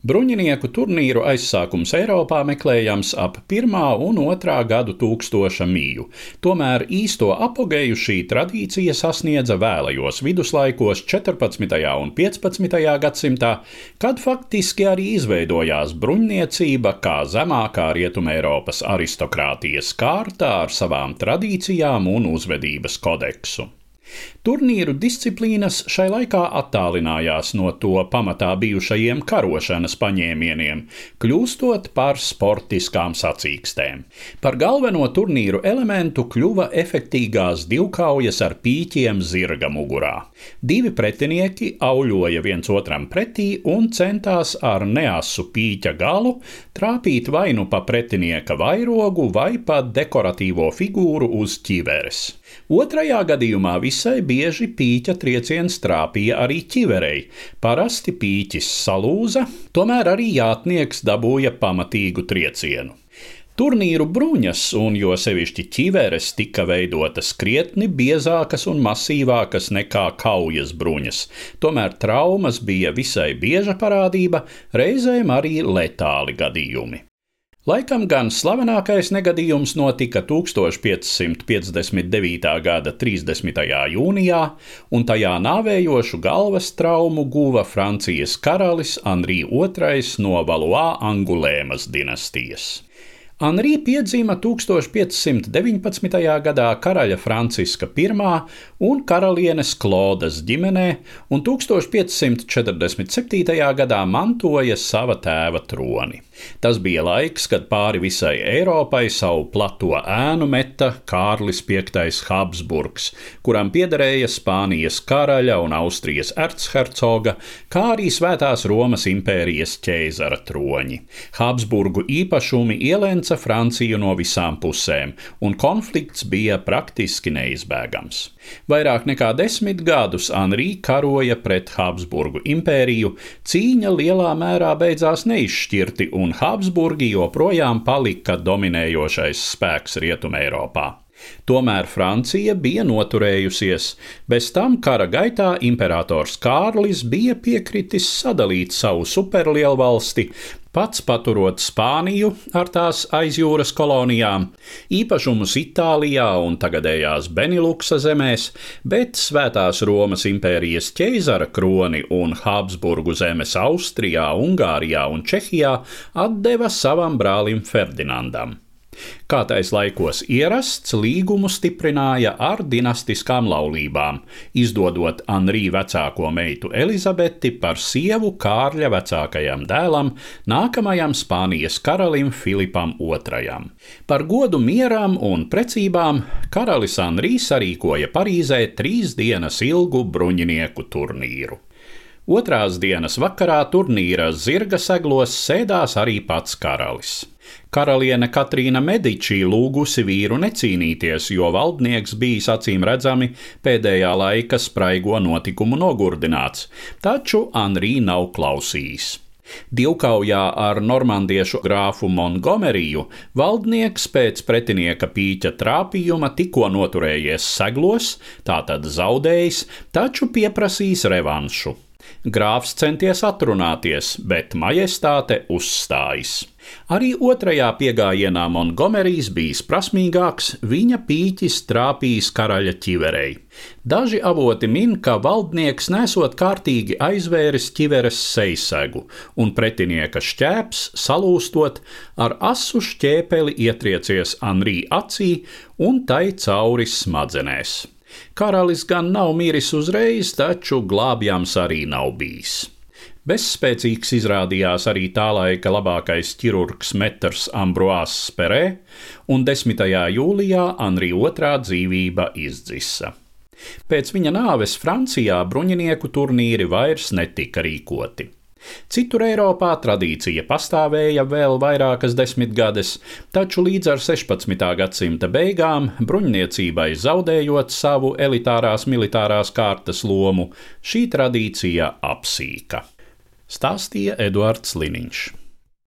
Bruņinieku turnīru aizsākums Eiropā meklējams ap 1. un 2. gadu tūkstoša mīju, tomēr īsto apogeju šī tradīcija sasniedza vēlajos viduslaikos, 14. un 15. gadsimtā, kad faktiski arī izveidojās bruņniecība kā zemākā Rietumēropas aristokrātijas kārta ar savām tradīcijām un uzvedības kodeksu. Turnīru disciplīnas šai laikā attālinājās no to pamatā bijušajiem karošanas paņēmieniem, kļūstot par sportiskām sacīkstēm. Par galveno turnīru elementu kļuva efektīgās divkaujas ar pīķiem zirga mugurā. Divi pretinieki auļoja viens otram pretī un centās ar neasu pīķa galu trāpīt vai nu pa pretinieka vairogu vai pa dekoratīvo figūru uz ķiveres. Otrajā gadījumā visai bieži pīķa trieciens trāpīja arī ķiverei. Parasti pīķis salūza, tomēr arī jātnieks dabūja pamatīgu triecienu. Turnīru bruņas, un jo sevišķi ķiveres, tika veidotas krietni biezākas un masīvākas nekā kaujas bruņas. Tomēr traumas bija visai bieža parādība, reizēm arī letāli gadījumi. Laikam gan slavenākais negadījums notika 1559. gada 30. jūnijā, un tajā nāvējošu galvas traumu guva Francijas karalis Anrī II no Valois Angulēmas dinastijas. Anrī piedzima 1519. gadā karaļa Franciska I un karalienes Klodas ģimenē, un 1547. gadā mantoja sava tēva troni. Tas bija laiks, kad pāri visai Eiropai savu plato ēnu meta Kārlis V. Habsburgs, kuram piederēja Spānijas karaļa un Austrijas erchercoga, kā arī Svētās Romas impērijas ķēzara troņi. Habsburgu īpašumi ielēca Franciju no visām pusēm, un konflikts bija praktiski neizbēgams. Vairāk nekā desmit gadus Anrī karoja pret Habsburgu impēriju, cīņa lielā mērā beidzās neizšķirti, un Habsburgi joprojām palika dominējošais spēks Rietumē Eiropā. Tomēr Francija bija noturējusies. Bez tam kara gaitā imperators Kārlis bija piekritis sadalīt savu superlielvalsti, pats paturot Spāniju ar tās aizjūras kolonijām, īpašumus Itālijā un tagadējās Beniluksa zemēs, bet Svētās Romas impērijas ķeizara kroni un Habsburgu zemes Austrijā, Ungārijā un Čehijā atdeva savam brālim Ferdinandam. Kā tais laikos ierasts, līgumu stiprināja ar dinastiskām laulībām, izdodot Anrī vecāko meitu Elizabeti par sievu Kārļa vecākajam dēlam, nākamajam Spānijas karalim Filipam II. Par godu mieram un precībām karalis Anrī sarīkoja Parīzē trīs dienas ilgu bruņinieku turnīru. Otrās dienas vakarā turnīra zirga seglos sēdās arī pats karalis. Karaliene Katrīna Medičī lūgusi vīru necīnīties, jo valdnieks bijis acīm redzami pēdējā laika spraigo notikumu nogurdināts, taču Anrī nav klausījis. Divkaujā ar normandiešu grāfu Montgomeriju valdnieks pēc pretinieka pīķa trāpījuma tikko noturējies seglos, tātad zaudējis, taču pieprasīs revanšu. Grāfs centies atrunāties, bet majestāte uzstājas. Arī otrajā piegājienā Montgomerijs bijis prasmīgāks, viņa pīķis trāpījis karaļa ķiverei. Daži avoti min, ka valdnieks nesot kārtīgi aizvēris ķiveres sejsegu, un pretinieka šķēps, salūstot, ar asu šķēpeli ietriecies Anrī acī un tai cauri smadzenēs. Karalis gan nav miris uzreiz, taču glābjams arī nav bijis. Bezspēcīgs izrādījās arī tā laika labākais ķirurgs Metrs Ambroās Sperē, un 10. jūlijā Anrija II dzīvība izdzisa. Pēc viņa nāves Francijā bruņinieku turnīri vairs netika rīkoti. Citur Eiropā tradīcija pastāvēja vēl vairākas desmitgades, taču līdz ar 16. gadsimta beigām, bruņniecībai zaudējot savu elitārās militārās kārtas lomu, šī tradīcija apsīka. Stāstīja Eduards Liniņš.